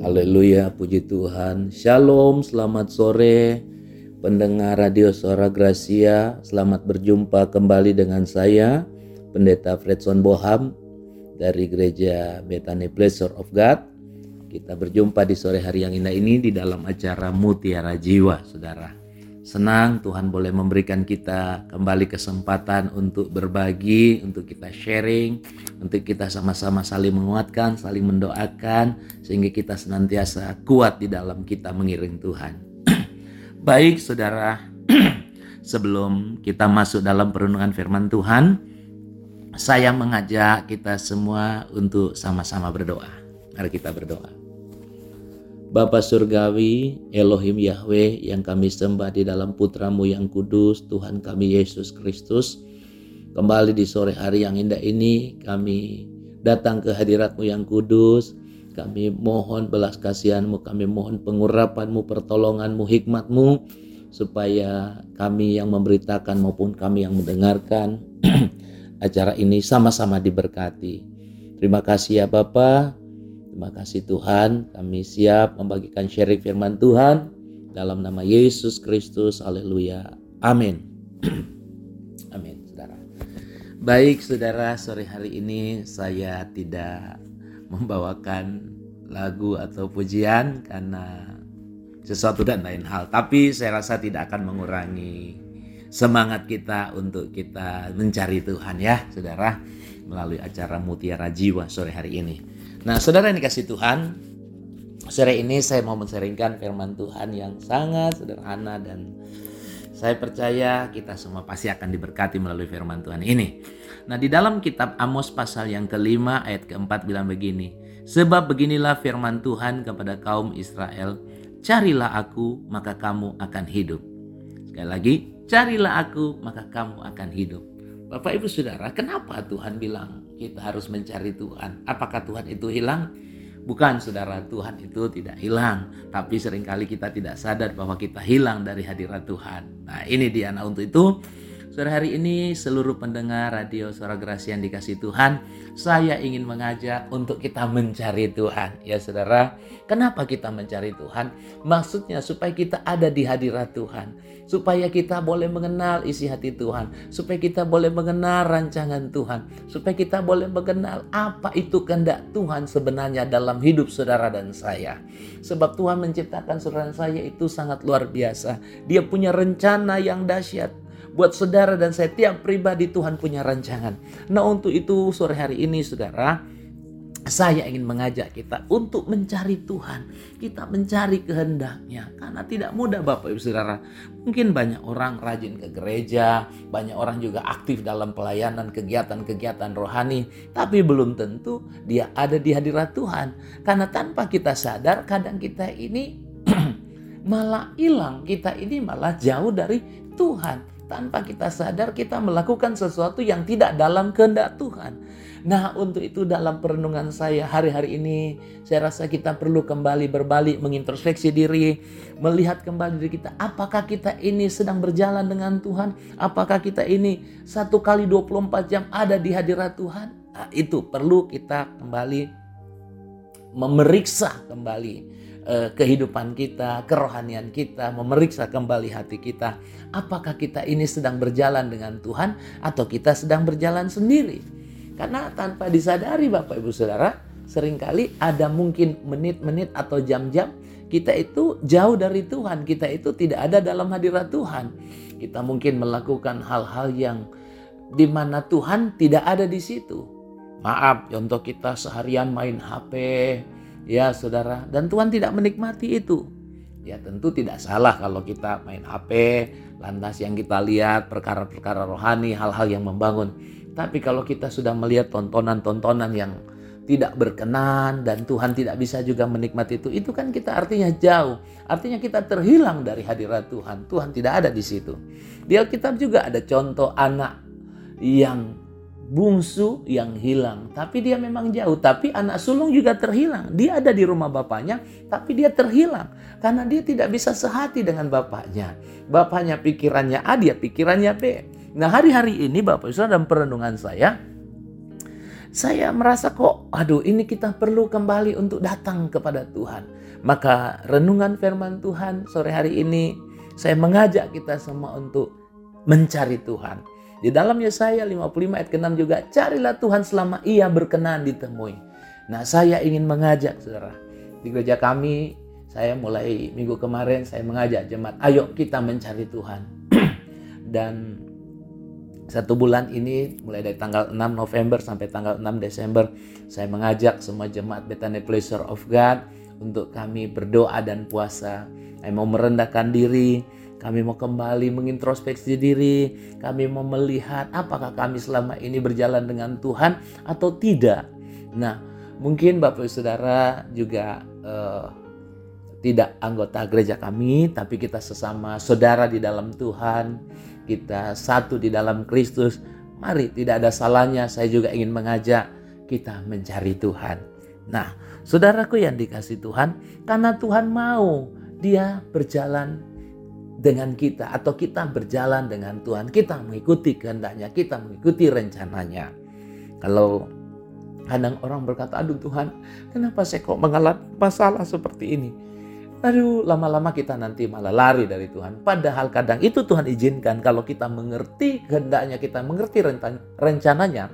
Haleluya, puji Tuhan. Shalom, selamat sore pendengar Radio Suara Gracia. Selamat berjumpa kembali dengan saya, Pendeta Fredson Boham dari Gereja Bethany Pleasure of God. Kita berjumpa di sore hari yang indah ini di dalam acara Mutiara Jiwa, Saudara. Senang Tuhan boleh memberikan kita kembali kesempatan untuk berbagi, untuk kita sharing, untuk kita sama-sama saling menguatkan, saling mendoakan, sehingga kita senantiasa kuat di dalam kita mengiring Tuhan. Baik saudara, sebelum kita masuk dalam perenungan firman Tuhan, saya mengajak kita semua untuk sama-sama berdoa. Mari kita berdoa. Bapa Surgawi, Elohim Yahweh yang kami sembah di dalam putramu yang kudus, Tuhan kami Yesus Kristus. Kembali di sore hari yang indah ini, kami datang ke hadiratmu yang kudus. Kami mohon belas kasihanmu, kami mohon pengurapanmu, pertolonganmu, hikmatmu, supaya kami yang memberitakan maupun kami yang mendengarkan acara ini sama-sama diberkati. Terima kasih ya Bapak. Terima kasih Tuhan, kami siap membagikan sharing firman Tuhan dalam nama Yesus Kristus. Haleluya. Amin. Amin, Saudara. Baik, Saudara, sore hari ini saya tidak membawakan lagu atau pujian karena sesuatu dan lain hal, tapi saya rasa tidak akan mengurangi semangat kita untuk kita mencari Tuhan ya, Saudara, melalui acara Mutiara Jiwa sore hari ini. Nah, saudara yang dikasih Tuhan, sore ini saya mau menseringkan firman Tuhan yang sangat sederhana dan saya percaya kita semua pasti akan diberkati melalui firman Tuhan ini. Nah, di dalam kitab Amos pasal yang kelima ayat keempat bilang begini, Sebab beginilah firman Tuhan kepada kaum Israel, Carilah aku, maka kamu akan hidup. Sekali lagi, carilah aku, maka kamu akan hidup. Bapak Ibu Saudara, kenapa Tuhan bilang kita harus mencari Tuhan. Apakah Tuhan itu hilang? Bukan saudara, Tuhan itu tidak hilang. Tapi sering kali kita tidak sadar bahwa kita hilang dari hadirat Tuhan. Nah ini dia, nah untuk itu Sore hari ini seluruh pendengar radio Suara Grasi yang dikasih Tuhan, saya ingin mengajak untuk kita mencari Tuhan. Ya saudara, kenapa kita mencari Tuhan? Maksudnya supaya kita ada di hadirat Tuhan. Supaya kita boleh mengenal isi hati Tuhan. Supaya kita boleh mengenal rancangan Tuhan. Supaya kita boleh mengenal apa itu kehendak Tuhan sebenarnya dalam hidup saudara dan saya. Sebab Tuhan menciptakan saudara dan saya itu sangat luar biasa. Dia punya rencana yang dahsyat Buat saudara dan saya tiap pribadi Tuhan punya rancangan. Nah untuk itu sore hari ini saudara, saya ingin mengajak kita untuk mencari Tuhan. Kita mencari kehendaknya. Karena tidak mudah Bapak Ibu Saudara. Mungkin banyak orang rajin ke gereja. Banyak orang juga aktif dalam pelayanan kegiatan-kegiatan rohani. Tapi belum tentu dia ada di hadirat Tuhan. Karena tanpa kita sadar kadang kita ini malah hilang. Kita ini malah jauh dari Tuhan tanpa kita sadar kita melakukan sesuatu yang tidak dalam kehendak Tuhan. Nah, untuk itu dalam perenungan saya hari-hari ini, saya rasa kita perlu kembali berbalik mengintrospeksi diri, melihat kembali diri kita, apakah kita ini sedang berjalan dengan Tuhan? Apakah kita ini satu kali 24 jam ada di hadirat Tuhan? Nah, itu perlu kita kembali memeriksa kembali eh, kehidupan kita, kerohanian kita, memeriksa kembali hati kita. Apakah kita ini sedang berjalan dengan Tuhan atau kita sedang berjalan sendiri? Karena tanpa disadari Bapak Ibu Saudara, sering kali ada mungkin menit-menit atau jam-jam kita itu jauh dari Tuhan, kita itu tidak ada dalam hadirat Tuhan. Kita mungkin melakukan hal-hal yang di mana Tuhan tidak ada di situ. Maaf, contoh kita seharian main HP, Ya saudara, dan Tuhan tidak menikmati itu. Ya tentu tidak salah kalau kita main HP, lantas yang kita lihat perkara-perkara rohani, hal-hal yang membangun. Tapi kalau kita sudah melihat tontonan-tontonan yang tidak berkenan dan Tuhan tidak bisa juga menikmati itu, itu kan kita artinya jauh. Artinya kita terhilang dari hadirat Tuhan. Tuhan tidak ada di situ. Di Alkitab juga ada contoh anak yang bungsu yang hilang. Tapi dia memang jauh. Tapi anak sulung juga terhilang. Dia ada di rumah bapaknya, tapi dia terhilang. Karena dia tidak bisa sehati dengan bapaknya. Bapaknya pikirannya A, dia pikirannya B. Nah hari-hari ini Bapak Ibu dalam perenungan saya, saya merasa kok, aduh ini kita perlu kembali untuk datang kepada Tuhan. Maka renungan firman Tuhan sore hari ini saya mengajak kita semua untuk mencari Tuhan. Di dalam Yesaya 55 ayat ke-6 juga, carilah Tuhan selama ia berkenan ditemui. Nah saya ingin mengajak saudara, di gereja kami saya mulai minggu kemarin saya mengajak jemaat, ayo kita mencari Tuhan. Dan satu bulan ini mulai dari tanggal 6 November sampai tanggal 6 Desember saya mengajak semua jemaat Bethany Pleasure of God untuk kami berdoa dan puasa. Kami mau merendahkan diri, kami mau kembali mengintrospeksi diri, kami mau melihat apakah kami selama ini berjalan dengan Tuhan atau tidak. Nah, mungkin Bapak Saudara juga uh, tidak anggota gereja kami, tapi kita sesama saudara di dalam Tuhan kita satu di dalam Kristus. Mari, tidak ada salahnya saya juga ingin mengajak kita mencari Tuhan. Nah, saudaraku yang dikasih Tuhan, karena Tuhan mau dia berjalan dengan kita atau kita berjalan dengan Tuhan, kita mengikuti kehendaknya, kita mengikuti rencananya. Kalau kadang orang berkata, aduh Tuhan, kenapa saya kok mengalami masalah seperti ini? Aduh, lama-lama kita nanti malah lari dari Tuhan. Padahal kadang itu Tuhan izinkan kalau kita mengerti kehendaknya, kita mengerti rencananya,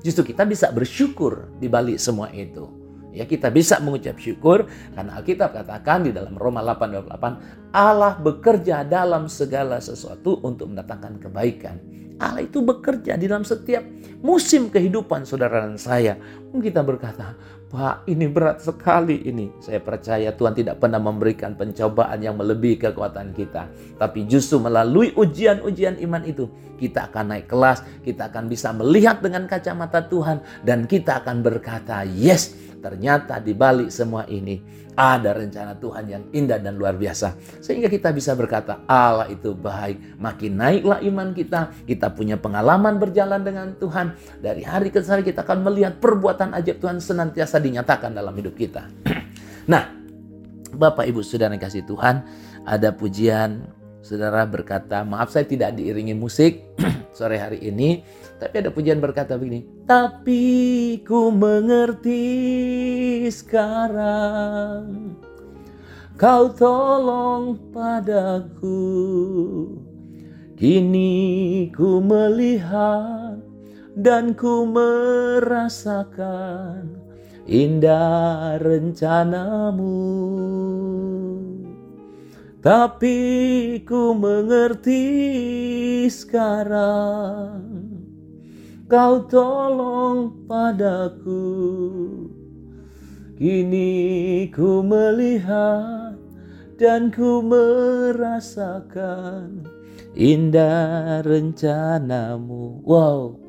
justru kita bisa bersyukur di balik semua itu. Ya, kita bisa mengucap syukur karena Alkitab katakan di dalam Roma 8:28, Allah bekerja dalam segala sesuatu untuk mendatangkan kebaikan. Allah itu bekerja di dalam setiap musim kehidupan saudara dan saya. Kita berkata, Pak, ini berat sekali ini. Saya percaya Tuhan tidak pernah memberikan pencobaan yang melebihi kekuatan kita. Tapi justru melalui ujian-ujian iman itu, kita akan naik kelas, kita akan bisa melihat dengan kacamata Tuhan, dan kita akan berkata, yes, ternyata di balik semua ini ada rencana Tuhan yang indah dan luar biasa. Sehingga kita bisa berkata, Allah itu baik. Makin naiklah iman kita, kita punya pengalaman berjalan dengan Tuhan. Dari hari ke hari kita akan melihat perbuatan ajaib Tuhan senantiasa dinyatakan dalam hidup kita. nah, Bapak Ibu Saudara yang kasih Tuhan, ada pujian saudara berkata, maaf saya tidak diiringi musik sore hari ini. Tapi ada pujian berkata begini, tapi ku mengerti sekarang kau tolong padaku. Kini ku melihat dan ku merasakan indah rencanamu. Tapi ku mengerti sekarang Kau tolong padaku Kini ku melihat dan ku merasakan indah rencanamu. Wow,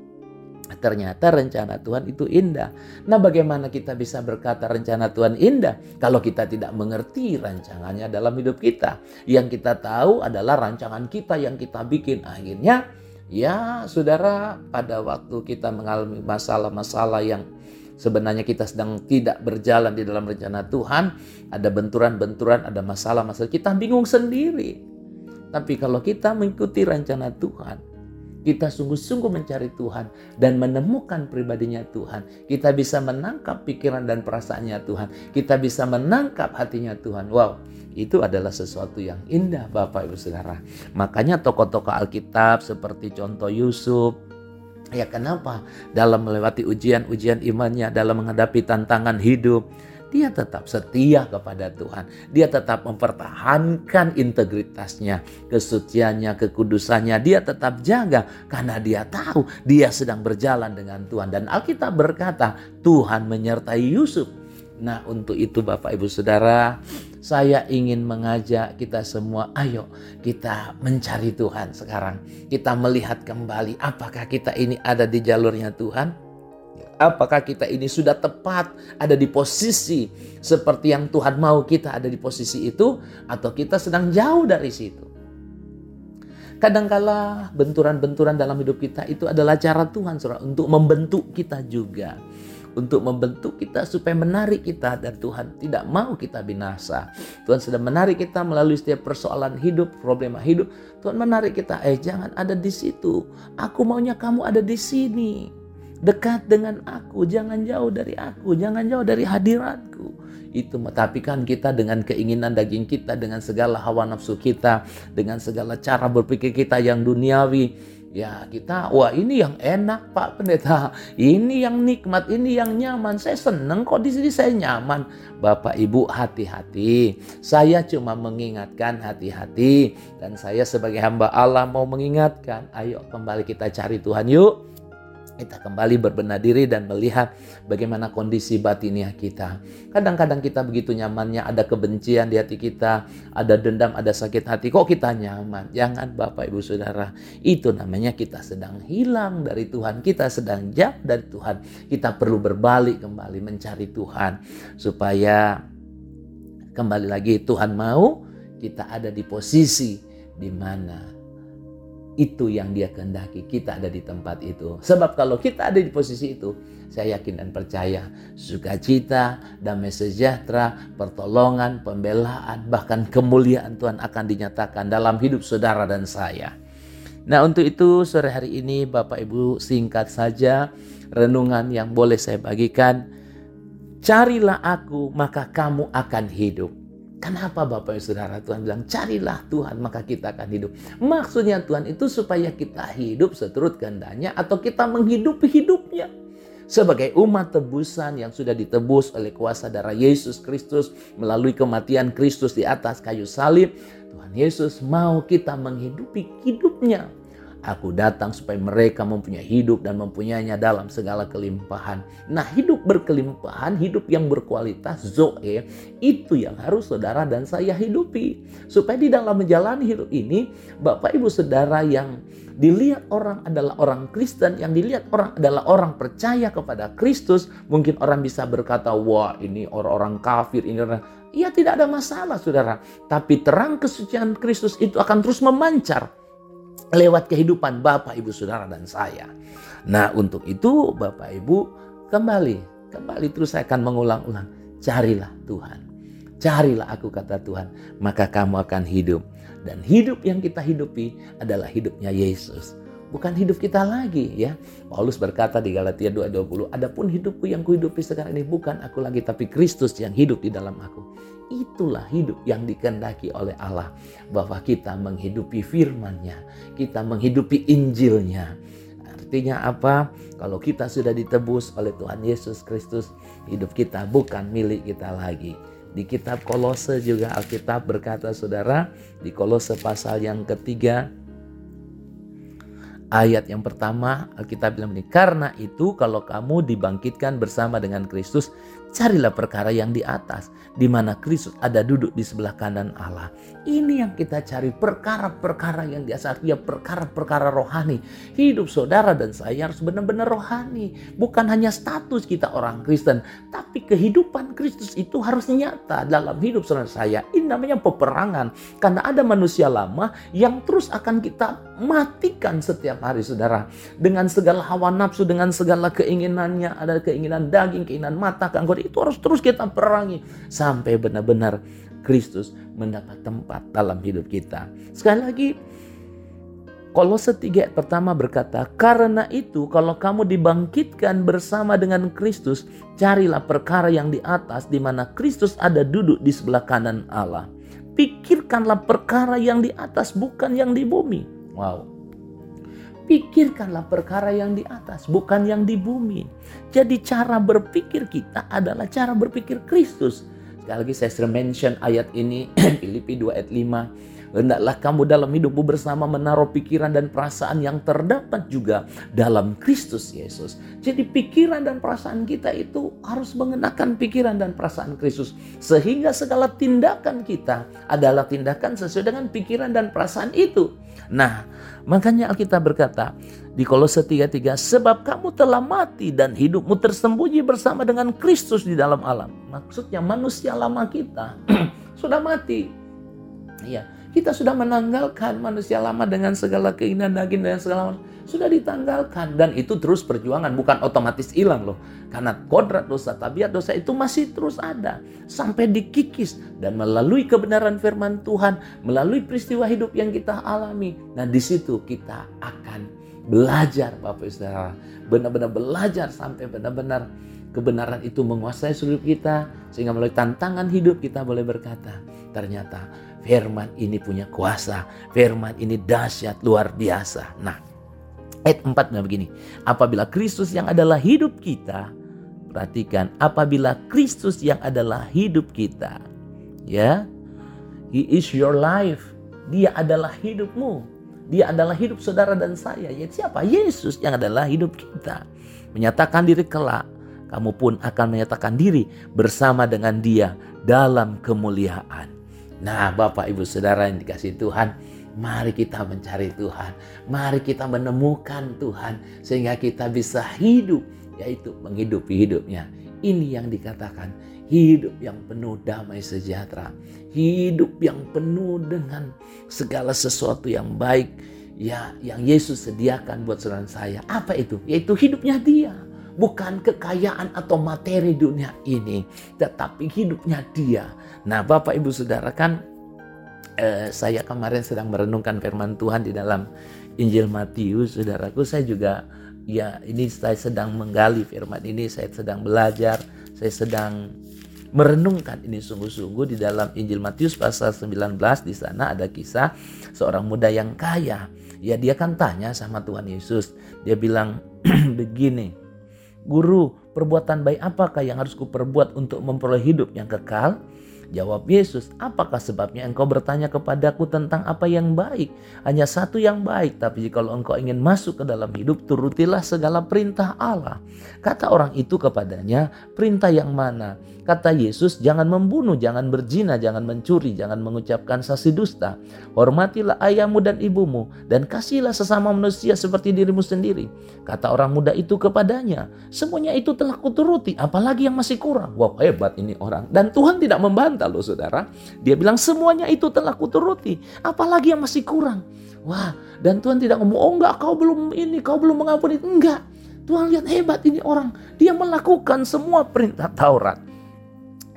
ternyata rencana Tuhan itu indah. Nah, bagaimana kita bisa berkata rencana Tuhan indah kalau kita tidak mengerti rancangannya dalam hidup kita? Yang kita tahu adalah rancangan kita yang kita bikin. Akhirnya Ya, saudara, pada waktu kita mengalami masalah-masalah yang sebenarnya kita sedang tidak berjalan di dalam rencana Tuhan, ada benturan-benturan, ada masalah-masalah, kita bingung sendiri. Tapi kalau kita mengikuti rencana Tuhan, kita sungguh-sungguh mencari Tuhan dan menemukan pribadinya Tuhan. Kita bisa menangkap pikiran dan perasaannya Tuhan. Kita bisa menangkap hatinya Tuhan. Wow, itu adalah sesuatu yang indah Bapak Ibu Saudara. Makanya tokoh-tokoh Alkitab seperti contoh Yusuf, ya kenapa dalam melewati ujian-ujian imannya, dalam menghadapi tantangan hidup, dia tetap setia kepada Tuhan. Dia tetap mempertahankan integritasnya, kesuciannya, kekudusannya. Dia tetap jaga karena dia tahu dia sedang berjalan dengan Tuhan. Dan Alkitab berkata, Tuhan menyertai Yusuf. Nah, untuk itu Bapak Ibu Saudara, saya ingin mengajak kita semua, ayo kita mencari Tuhan sekarang. Kita melihat kembali apakah kita ini ada di jalurnya Tuhan. Apakah kita ini sudah tepat ada di posisi seperti yang Tuhan mau kita ada di posisi itu atau kita sedang jauh dari situ. Kadangkala benturan-benturan dalam hidup kita itu adalah cara Tuhan saudara untuk membentuk kita juga untuk membentuk kita supaya menarik kita dan Tuhan tidak mau kita binasa. Tuhan sedang menarik kita melalui setiap persoalan hidup, problema hidup. Tuhan menarik kita, eh jangan ada di situ. Aku maunya kamu ada di sini. Dekat dengan aku, jangan jauh dari aku, jangan jauh dari hadiratku. Itu tapi kan kita dengan keinginan daging kita, dengan segala hawa nafsu kita, dengan segala cara berpikir kita yang duniawi, Ya kita, wah ini yang enak Pak Pendeta, ini yang nikmat, ini yang nyaman. Saya seneng kok di sini saya nyaman. Bapak Ibu hati-hati. Saya cuma mengingatkan hati-hati. Dan saya sebagai hamba Allah mau mengingatkan. Ayo kembali kita cari Tuhan yuk kita kembali berbenah diri dan melihat bagaimana kondisi batiniah kita. Kadang-kadang kita begitu nyamannya ada kebencian di hati kita, ada dendam, ada sakit hati. Kok kita nyaman? Jangan Bapak Ibu Saudara. Itu namanya kita sedang hilang dari Tuhan. Kita sedang jauh dari Tuhan. Kita perlu berbalik kembali mencari Tuhan. Supaya kembali lagi Tuhan mau kita ada di posisi di mana itu yang dia kehendaki kita ada di tempat itu. Sebab kalau kita ada di posisi itu, saya yakin dan percaya sukacita, damai sejahtera, pertolongan, pembelaan, bahkan kemuliaan Tuhan akan dinyatakan dalam hidup saudara dan saya. Nah untuk itu sore hari ini Bapak Ibu singkat saja renungan yang boleh saya bagikan. Carilah aku maka kamu akan hidup. Kenapa Bapak Ibu Saudara Tuhan bilang carilah Tuhan maka kita akan hidup. Maksudnya Tuhan itu supaya kita hidup seturut kehendaknya atau kita menghidupi hidupnya. Sebagai umat tebusan yang sudah ditebus oleh kuasa darah Yesus Kristus melalui kematian Kristus di atas kayu salib, Tuhan Yesus mau kita menghidupi hidupnya. Aku datang supaya mereka mempunyai hidup dan mempunyainya dalam segala kelimpahan. Nah, hidup berkelimpahan, hidup yang berkualitas, Zoe, itu yang harus saudara dan saya hidupi. Supaya di dalam menjalani hidup ini, Bapak Ibu Saudara yang dilihat orang adalah orang Kristen, yang dilihat orang adalah orang percaya kepada Kristus, mungkin orang bisa berkata, wah ini orang-orang kafir, ini orang... Ya tidak ada masalah saudara. Tapi terang kesucian Kristus itu akan terus memancar lewat kehidupan Bapak, Ibu, Saudara, dan saya. Nah, untuk itu Bapak, Ibu, kembali, kembali terus saya akan mengulang-ulang. Carilah Tuhan. Carilah aku kata Tuhan, maka kamu akan hidup. Dan hidup yang kita hidupi adalah hidupnya Yesus. Bukan hidup kita lagi ya. Paulus berkata di Galatia 2:20, "Adapun hidupku yang kuhidupi sekarang ini bukan aku lagi tapi Kristus yang hidup di dalam aku." Itulah hidup yang dikendaki oleh Allah. Bahwa kita menghidupi firman-Nya. Kita menghidupi Injilnya. Artinya apa? Kalau kita sudah ditebus oleh Tuhan Yesus Kristus, hidup kita bukan milik kita lagi. Di kitab Kolose juga Alkitab berkata saudara, di Kolose pasal yang ketiga, ayat yang pertama Alkitab bilang ini, karena itu kalau kamu dibangkitkan bersama dengan Kristus, Carilah perkara yang di atas, di mana Kristus ada duduk di sebelah kanan Allah. Ini yang kita cari, perkara-perkara yang di atas, ya perkara-perkara rohani. Hidup saudara dan saya harus benar-benar rohani. Bukan hanya status kita orang Kristen, tapi kehidupan Kristus itu harus nyata dalam hidup saudara saya. Ini namanya peperangan, karena ada manusia lama yang terus akan kita matikan setiap hari saudara. Dengan segala hawa nafsu, dengan segala keinginannya, ada keinginan daging, keinginan mata, keanggotaan itu harus terus kita perangi sampai benar-benar Kristus mendapat tempat dalam hidup kita. Sekali lagi, Kolose 3 pertama berkata, Karena itu kalau kamu dibangkitkan bersama dengan Kristus, carilah perkara yang di atas di mana Kristus ada duduk di sebelah kanan Allah. Pikirkanlah perkara yang di atas bukan yang di bumi. Wow, Pikirkanlah perkara yang di atas, bukan yang di bumi. Jadi cara berpikir kita adalah cara berpikir Kristus. Sekali lagi saya sering mention ayat ini, Filipi 2 ayat 5 Hendaklah kamu dalam hidupmu bersama menaruh pikiran dan perasaan yang terdapat juga dalam Kristus Yesus. Jadi pikiran dan perasaan kita itu harus mengenakan pikiran dan perasaan Kristus. Sehingga segala tindakan kita adalah tindakan sesuai dengan pikiran dan perasaan itu. Nah, makanya Alkitab berkata di Kolose 3:3, sebab kamu telah mati dan hidupmu tersembunyi bersama dengan Kristus di dalam alam. Maksudnya manusia lama kita sudah mati. Iya, kita sudah menanggalkan manusia lama dengan segala keinginan daging dan segala sudah ditanggalkan dan itu terus perjuangan bukan otomatis hilang loh karena kodrat dosa tabiat dosa itu masih terus ada sampai dikikis dan melalui kebenaran firman Tuhan melalui peristiwa hidup yang kita alami nah di situ kita akan belajar Bapak Saudara. Benar-benar belajar sampai benar-benar kebenaran itu menguasai seluruh kita. Sehingga melalui tantangan hidup kita boleh berkata, ternyata firman ini punya kuasa. Firman ini dahsyat luar biasa. Nah, ayat 4 begini. Apabila Kristus yang adalah hidup kita, perhatikan, apabila Kristus yang adalah hidup kita, ya, He is your life. Dia adalah hidupmu. Dia adalah hidup saudara dan saya. Ya siapa? Yesus yang adalah hidup kita. Menyatakan diri kelak. Kamu pun akan menyatakan diri bersama dengan dia dalam kemuliaan. Nah Bapak Ibu Saudara yang dikasih Tuhan. Mari kita mencari Tuhan. Mari kita menemukan Tuhan. Sehingga kita bisa hidup. Yaitu menghidupi hidupnya. Ini yang dikatakan hidup yang penuh damai sejahtera, hidup yang penuh dengan segala sesuatu yang baik ya yang Yesus sediakan buat saudara saya. Apa itu? Yaitu hidupnya dia. Bukan kekayaan atau materi dunia ini, tetapi hidupnya dia. Nah, Bapak Ibu Saudara kan eh, saya kemarin sedang merenungkan firman Tuhan di dalam Injil Matius, saudaraku. Saya juga ya ini saya sedang menggali firman ini, saya sedang belajar, saya sedang merenungkan ini sungguh-sungguh di dalam Injil Matius pasal 19 di sana ada kisah seorang muda yang kaya. Ya dia kan tanya sama Tuhan Yesus. Dia bilang begini, Guru, perbuatan baik apakah yang harus kuperbuat untuk memperoleh hidup yang kekal? Jawab Yesus, apakah sebabnya engkau bertanya kepadaku tentang apa yang baik? Hanya satu yang baik, tapi jika engkau ingin masuk ke dalam hidup, turutilah segala perintah Allah. Kata orang itu kepadanya, perintah yang mana? Kata Yesus, jangan membunuh, jangan berzina, jangan mencuri, jangan mengucapkan sasi dusta. Hormatilah ayahmu dan ibumu, dan kasihlah sesama manusia seperti dirimu sendiri. Kata orang muda itu kepadanya, semuanya itu telah kuturuti, apalagi yang masih kurang. Wow, hebat ini orang. Dan Tuhan tidak membantah loh saudara. Dia bilang semuanya itu telah kuturuti, apalagi yang masih kurang. Wah, dan Tuhan tidak ngomong, oh enggak, kau belum ini, kau belum mengampuni. Enggak, Tuhan lihat hebat ini orang. Dia melakukan semua perintah Taurat.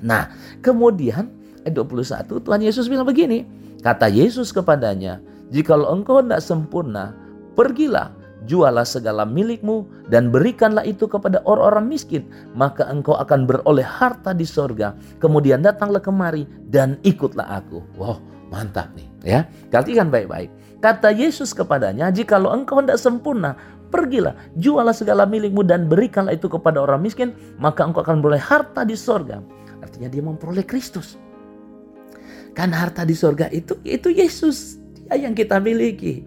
Nah, kemudian ayat 21 Tuhan Yesus bilang begini. Kata Yesus kepadanya, "Jikalau engkau tidak sempurna, pergilah, jualah segala milikmu dan berikanlah itu kepada orang-orang miskin, maka engkau akan beroleh harta di sorga. Kemudian datanglah kemari dan ikutlah aku." Wow, mantap nih ya. Perhatikan baik-baik. Kata Yesus kepadanya, "Jikalau engkau tidak sempurna, pergilah, jualah segala milikmu dan berikanlah itu kepada orang miskin, maka engkau akan beroleh harta di sorga." Artinya dia memperoleh Kristus. Karena harta di sorga itu, itu Yesus. Dia yang kita miliki.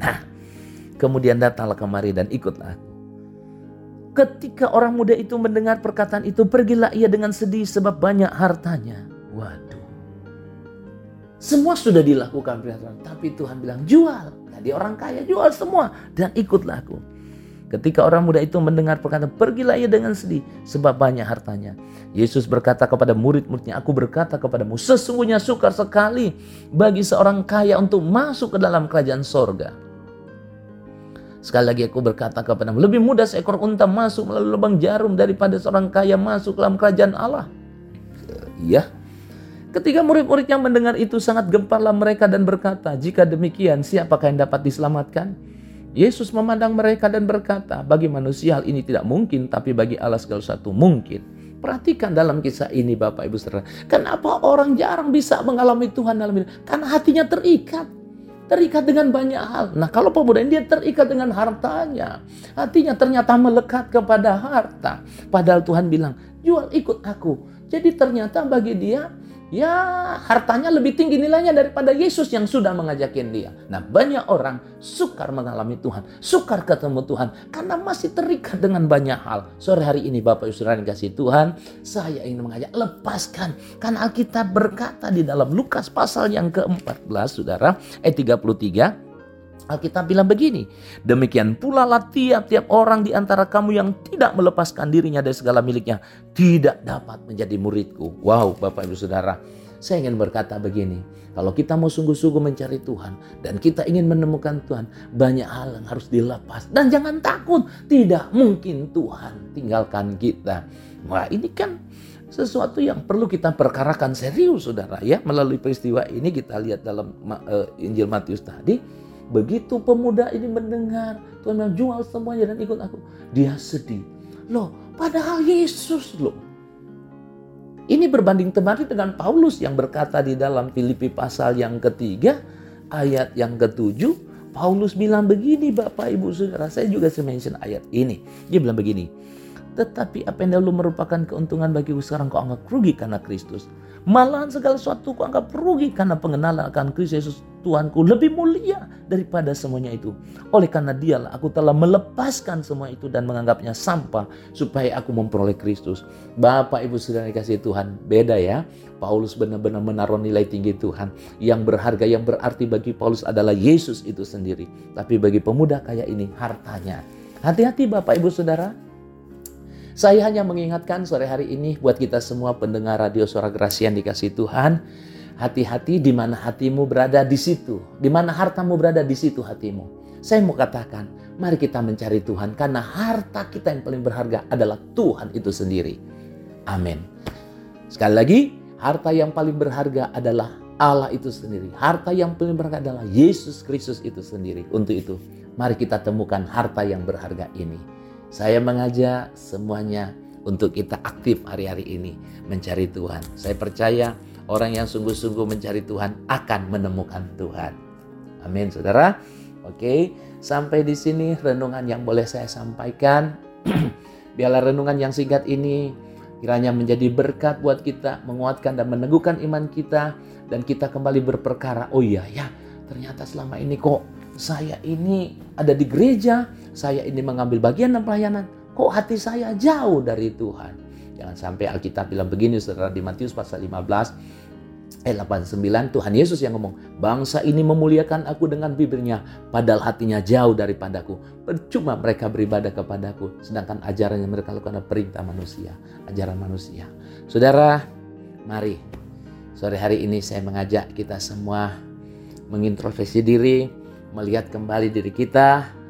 Nah, kemudian datanglah kemari dan ikutlah aku. Ketika orang muda itu mendengar perkataan itu, pergilah ia dengan sedih sebab banyak hartanya. Waduh. Semua sudah dilakukan tapi Tuhan bilang jual. Tadi orang kaya jual semua dan ikutlah aku. Ketika orang muda itu mendengar perkataan, pergilah ia dengan sedih, sebab banyak hartanya. Yesus berkata kepada murid-muridnya, aku berkata kepadamu, sesungguhnya sukar sekali bagi seorang kaya untuk masuk ke dalam kerajaan sorga. Sekali lagi aku berkata kepadamu, lebih mudah seekor unta masuk melalui lubang jarum daripada seorang kaya masuk dalam kerajaan Allah. Iya. Ketika murid-murid yang mendengar itu sangat gemparlah mereka dan berkata, jika demikian siapakah yang dapat diselamatkan? Yesus memandang mereka dan berkata, bagi manusia hal ini tidak mungkin, tapi bagi Allah segala sesuatu mungkin. Perhatikan dalam kisah ini Bapak Ibu Saudara. Kenapa orang jarang bisa mengalami Tuhan dalam hidup? Karena hatinya terikat. Terikat dengan banyak hal. Nah kalau pemuda ini dia terikat dengan hartanya. Hatinya ternyata melekat kepada harta. Padahal Tuhan bilang, jual ikut aku. Jadi ternyata bagi dia ya hartanya lebih tinggi nilainya daripada Yesus yang sudah mengajakin dia. Nah banyak orang sukar mengalami Tuhan, sukar ketemu Tuhan karena masih terikat dengan banyak hal. Sore hari ini Bapak Ibu Saudara kasih Tuhan, saya ingin mengajak lepaskan. Karena Alkitab berkata di dalam Lukas pasal yang ke-14 Saudara, ayat 33, Alkitab bilang begini, demikian pula lah tiap-tiap orang di antara kamu yang tidak melepaskan dirinya dari segala miliknya tidak dapat menjadi muridku. Wow Bapak Ibu Saudara, saya ingin berkata begini, kalau kita mau sungguh-sungguh mencari Tuhan dan kita ingin menemukan Tuhan, banyak hal yang harus dilepas. Dan jangan takut, tidak mungkin Tuhan tinggalkan kita. Wah ini kan sesuatu yang perlu kita perkarakan serius saudara ya. Melalui peristiwa ini kita lihat dalam uh, Injil Matius tadi, begitu pemuda ini mendengar Tuhan bilang jual semuanya dan ikut aku. Dia sedih. Loh, padahal Yesus loh. Ini berbanding terbalik dengan Paulus yang berkata di dalam Filipi pasal yang ketiga, ayat yang ketujuh, Paulus bilang begini Bapak Ibu Saudara, saya juga mention ayat ini. Dia bilang begini, tetapi apa yang dahulu merupakan keuntungan bagiku sekarang kau anggap rugi karena Kristus. Malahan segala sesuatu kau anggap rugi karena pengenalan akan Kristus Yesus Tuhanku lebih mulia daripada semuanya itu. Oleh karena dialah aku telah melepaskan semua itu dan menganggapnya sampah supaya aku memperoleh Kristus. Bapak Ibu Saudara dikasih Tuhan, beda ya. Paulus benar-benar menaruh nilai tinggi Tuhan. Yang berharga, yang berarti bagi Paulus adalah Yesus itu sendiri. Tapi bagi pemuda kaya ini hartanya. Hati-hati Bapak Ibu Saudara, saya hanya mengingatkan sore hari ini buat kita semua pendengar radio suara Gracia yang dikasih Tuhan. Hati-hati di mana hatimu berada di situ. Di mana hartamu berada di situ hatimu. Saya mau katakan, mari kita mencari Tuhan karena harta kita yang paling berharga adalah Tuhan itu sendiri. Amin. Sekali lagi, harta yang paling berharga adalah Allah itu sendiri. Harta yang paling berharga adalah Yesus Kristus itu sendiri. Untuk itu, mari kita temukan harta yang berharga ini. Saya mengajak semuanya untuk kita aktif hari-hari ini mencari Tuhan. Saya percaya orang yang sungguh-sungguh mencari Tuhan akan menemukan Tuhan. Amin, saudara. Oke, sampai di sini renungan yang boleh saya sampaikan. Biarlah renungan yang singkat ini kiranya menjadi berkat buat kita, menguatkan dan meneguhkan iman kita, dan kita kembali berperkara. Oh iya ya, ternyata selama ini kok saya ini ada di gereja, saya ini mengambil bagian dalam pelayanan, kok hati saya jauh dari Tuhan. Jangan sampai Alkitab bilang begini saudara di Matius pasal 15 ayat 89 Tuhan Yesus yang ngomong, bangsa ini memuliakan aku dengan bibirnya, padahal hatinya jauh daripadaku. Percuma mereka beribadah kepadaku, sedangkan ajaran yang mereka lakukan adalah perintah manusia, ajaran manusia. Saudara, mari sore hari ini saya mengajak kita semua mengintrospeksi diri, melihat kembali diri kita,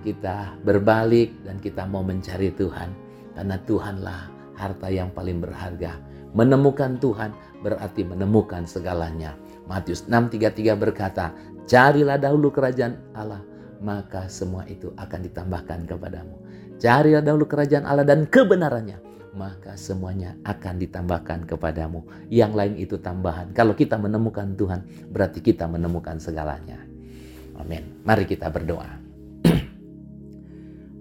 kita berbalik dan kita mau mencari Tuhan. Karena Tuhanlah harta yang paling berharga. Menemukan Tuhan berarti menemukan segalanya. Matius 6:33 berkata, "Carilah dahulu kerajaan Allah, maka semua itu akan ditambahkan kepadamu." Carilah dahulu kerajaan Allah dan kebenarannya, maka semuanya akan ditambahkan kepadamu. Yang lain itu tambahan. Kalau kita menemukan Tuhan, berarti kita menemukan segalanya. Amin. Mari kita berdoa.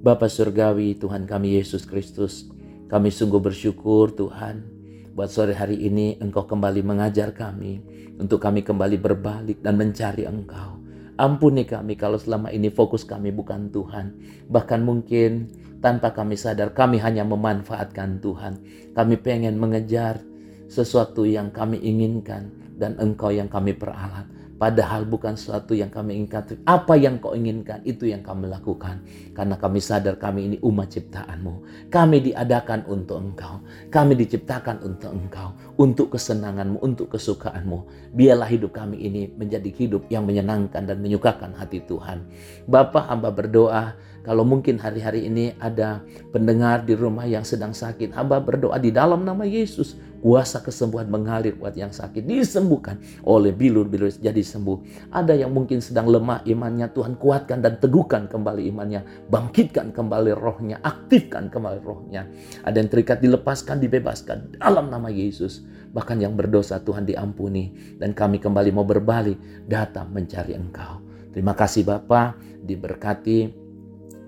Bapa Surgawi, Tuhan kami Yesus Kristus, kami sungguh bersyukur Tuhan, buat sore hari ini Engkau kembali mengajar kami, untuk kami kembali berbalik dan mencari Engkau. Ampuni kami kalau selama ini fokus kami bukan Tuhan. Bahkan mungkin tanpa kami sadar kami hanya memanfaatkan Tuhan. Kami pengen mengejar sesuatu yang kami inginkan dan Engkau yang kami peralat. Padahal bukan sesuatu yang kami inginkan. Apa yang kau inginkan itu yang kami lakukan. Karena kami sadar kami ini umat ciptaanmu. Kami diadakan untuk engkau. Kami diciptakan untuk engkau. Untuk kesenanganmu, untuk kesukaanmu. Biarlah hidup kami ini menjadi hidup yang menyenangkan dan menyukakan hati Tuhan. Bapak hamba berdoa kalau mungkin hari-hari ini ada pendengar di rumah yang sedang sakit, hamba berdoa di dalam nama Yesus Kuasa kesembuhan mengalir buat yang sakit. Disembuhkan oleh bilur-bilur jadi sembuh. Ada yang mungkin sedang lemah imannya. Tuhan kuatkan dan teguhkan kembali imannya. Bangkitkan kembali rohnya. Aktifkan kembali rohnya. Ada yang terikat dilepaskan, dibebaskan. Dalam nama Yesus. Bahkan yang berdosa Tuhan diampuni. Dan kami kembali mau berbalik. Datang mencari engkau. Terima kasih Bapak. Diberkati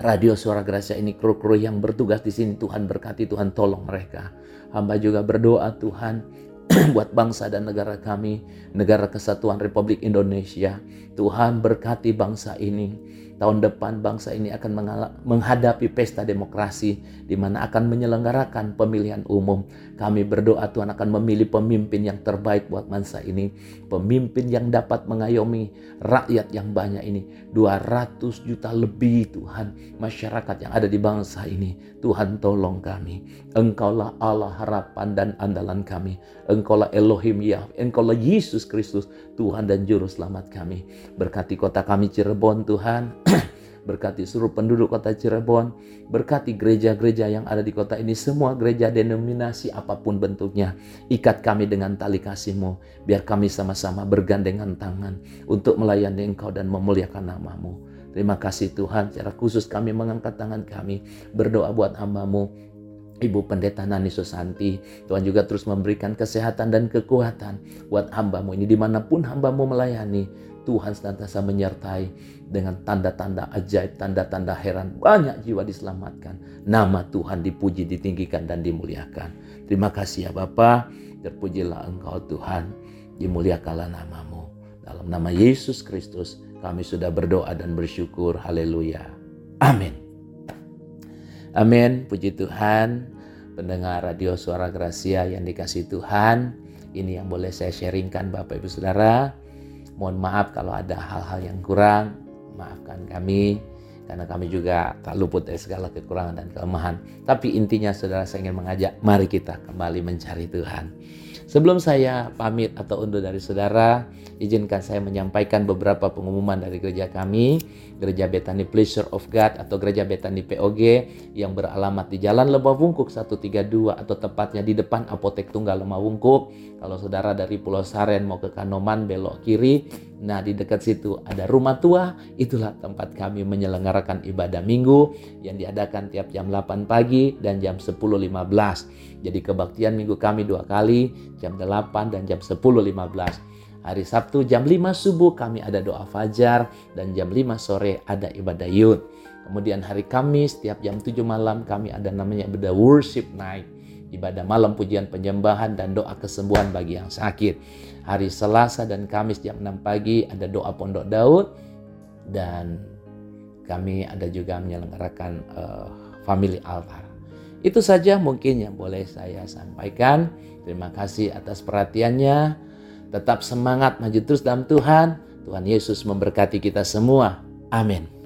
radio suara Gracia ini kru-kru yang bertugas di sini Tuhan berkati Tuhan tolong mereka Hamba juga berdoa Tuhan buat bangsa dan negara kami, negara kesatuan Republik Indonesia. Tuhan berkati bangsa ini. Tahun depan bangsa ini akan menghadapi pesta demokrasi di mana akan menyelenggarakan pemilihan umum. Kami berdoa Tuhan akan memilih pemimpin yang terbaik buat bangsa ini. Pemimpin yang dapat mengayomi rakyat yang banyak ini. 200 juta lebih Tuhan masyarakat yang ada di bangsa ini. Tuhan tolong kami. Engkaulah Allah harapan dan andalan kami. Engkaulah Elohim ya. Engkaulah Yesus Kristus Tuhan dan Juru Selamat kami. Berkati kota kami Cirebon Tuhan. berkati seluruh penduduk kota Cirebon, berkati gereja-gereja yang ada di kota ini, semua gereja denominasi apa pun bentuknya. Ikat kami dengan tali kasih-Mu, biar kami sama-sama bergandengan tangan untuk melayani Engkau dan memuliakan namamu. Terima kasih Tuhan, secara khusus kami mengangkat tangan kami, berdoa buat hambamu, Ibu Pendeta Nani Susanti, Tuhan juga terus memberikan kesehatan dan kekuatan buat hambamu ini di mana pun hambamu melayani. Tuhan senantiasa menyertai dengan tanda-tanda ajaib, tanda-tanda heran. Banyak jiwa diselamatkan. Nama Tuhan dipuji, ditinggikan, dan dimuliakan. Terima kasih ya Bapa. Terpujilah Engkau Tuhan. Dimuliakanlah namamu. Dalam nama Yesus Kristus kami sudah berdoa dan bersyukur. Haleluya. Amin. Amin. Puji Tuhan. Pendengar radio suara Gracia yang dikasih Tuhan. Ini yang boleh saya sharingkan Bapak Ibu Saudara. Mohon maaf kalau ada hal-hal yang kurang. Maafkan kami. Karena kami juga tak luput dari segala kekurangan dan kelemahan. Tapi intinya saudara saya ingin mengajak. Mari kita kembali mencari Tuhan. Sebelum saya pamit atau undur dari saudara, izinkan saya menyampaikan beberapa pengumuman dari gereja kami, Gereja Betani Pleasure of God atau Gereja Betani POG yang beralamat di Jalan Lembah Wungkuk 132 atau tepatnya di depan Apotek Tunggal Lembah Wungkuk. Kalau saudara dari Pulau Saren mau ke Kanoman belok kiri, Nah, di dekat situ ada rumah tua, itulah tempat kami menyelenggarakan ibadah minggu yang diadakan tiap jam 8 pagi dan jam 10.15. Jadi kebaktian minggu kami dua kali, jam 8 dan jam 10.15. Hari Sabtu jam 5 subuh kami ada doa fajar dan jam 5 sore ada ibadah yud. Kemudian hari Kamis tiap jam 7 malam kami ada namanya ibadah worship night ibadah malam pujian penyembahan dan doa kesembuhan bagi yang sakit. Hari Selasa dan Kamis jam 6 pagi ada doa Pondok Daud dan kami ada juga menyelenggarakan uh, family altar. Itu saja mungkin yang boleh saya sampaikan. Terima kasih atas perhatiannya. Tetap semangat maju terus dalam Tuhan. Tuhan Yesus memberkati kita semua. Amin.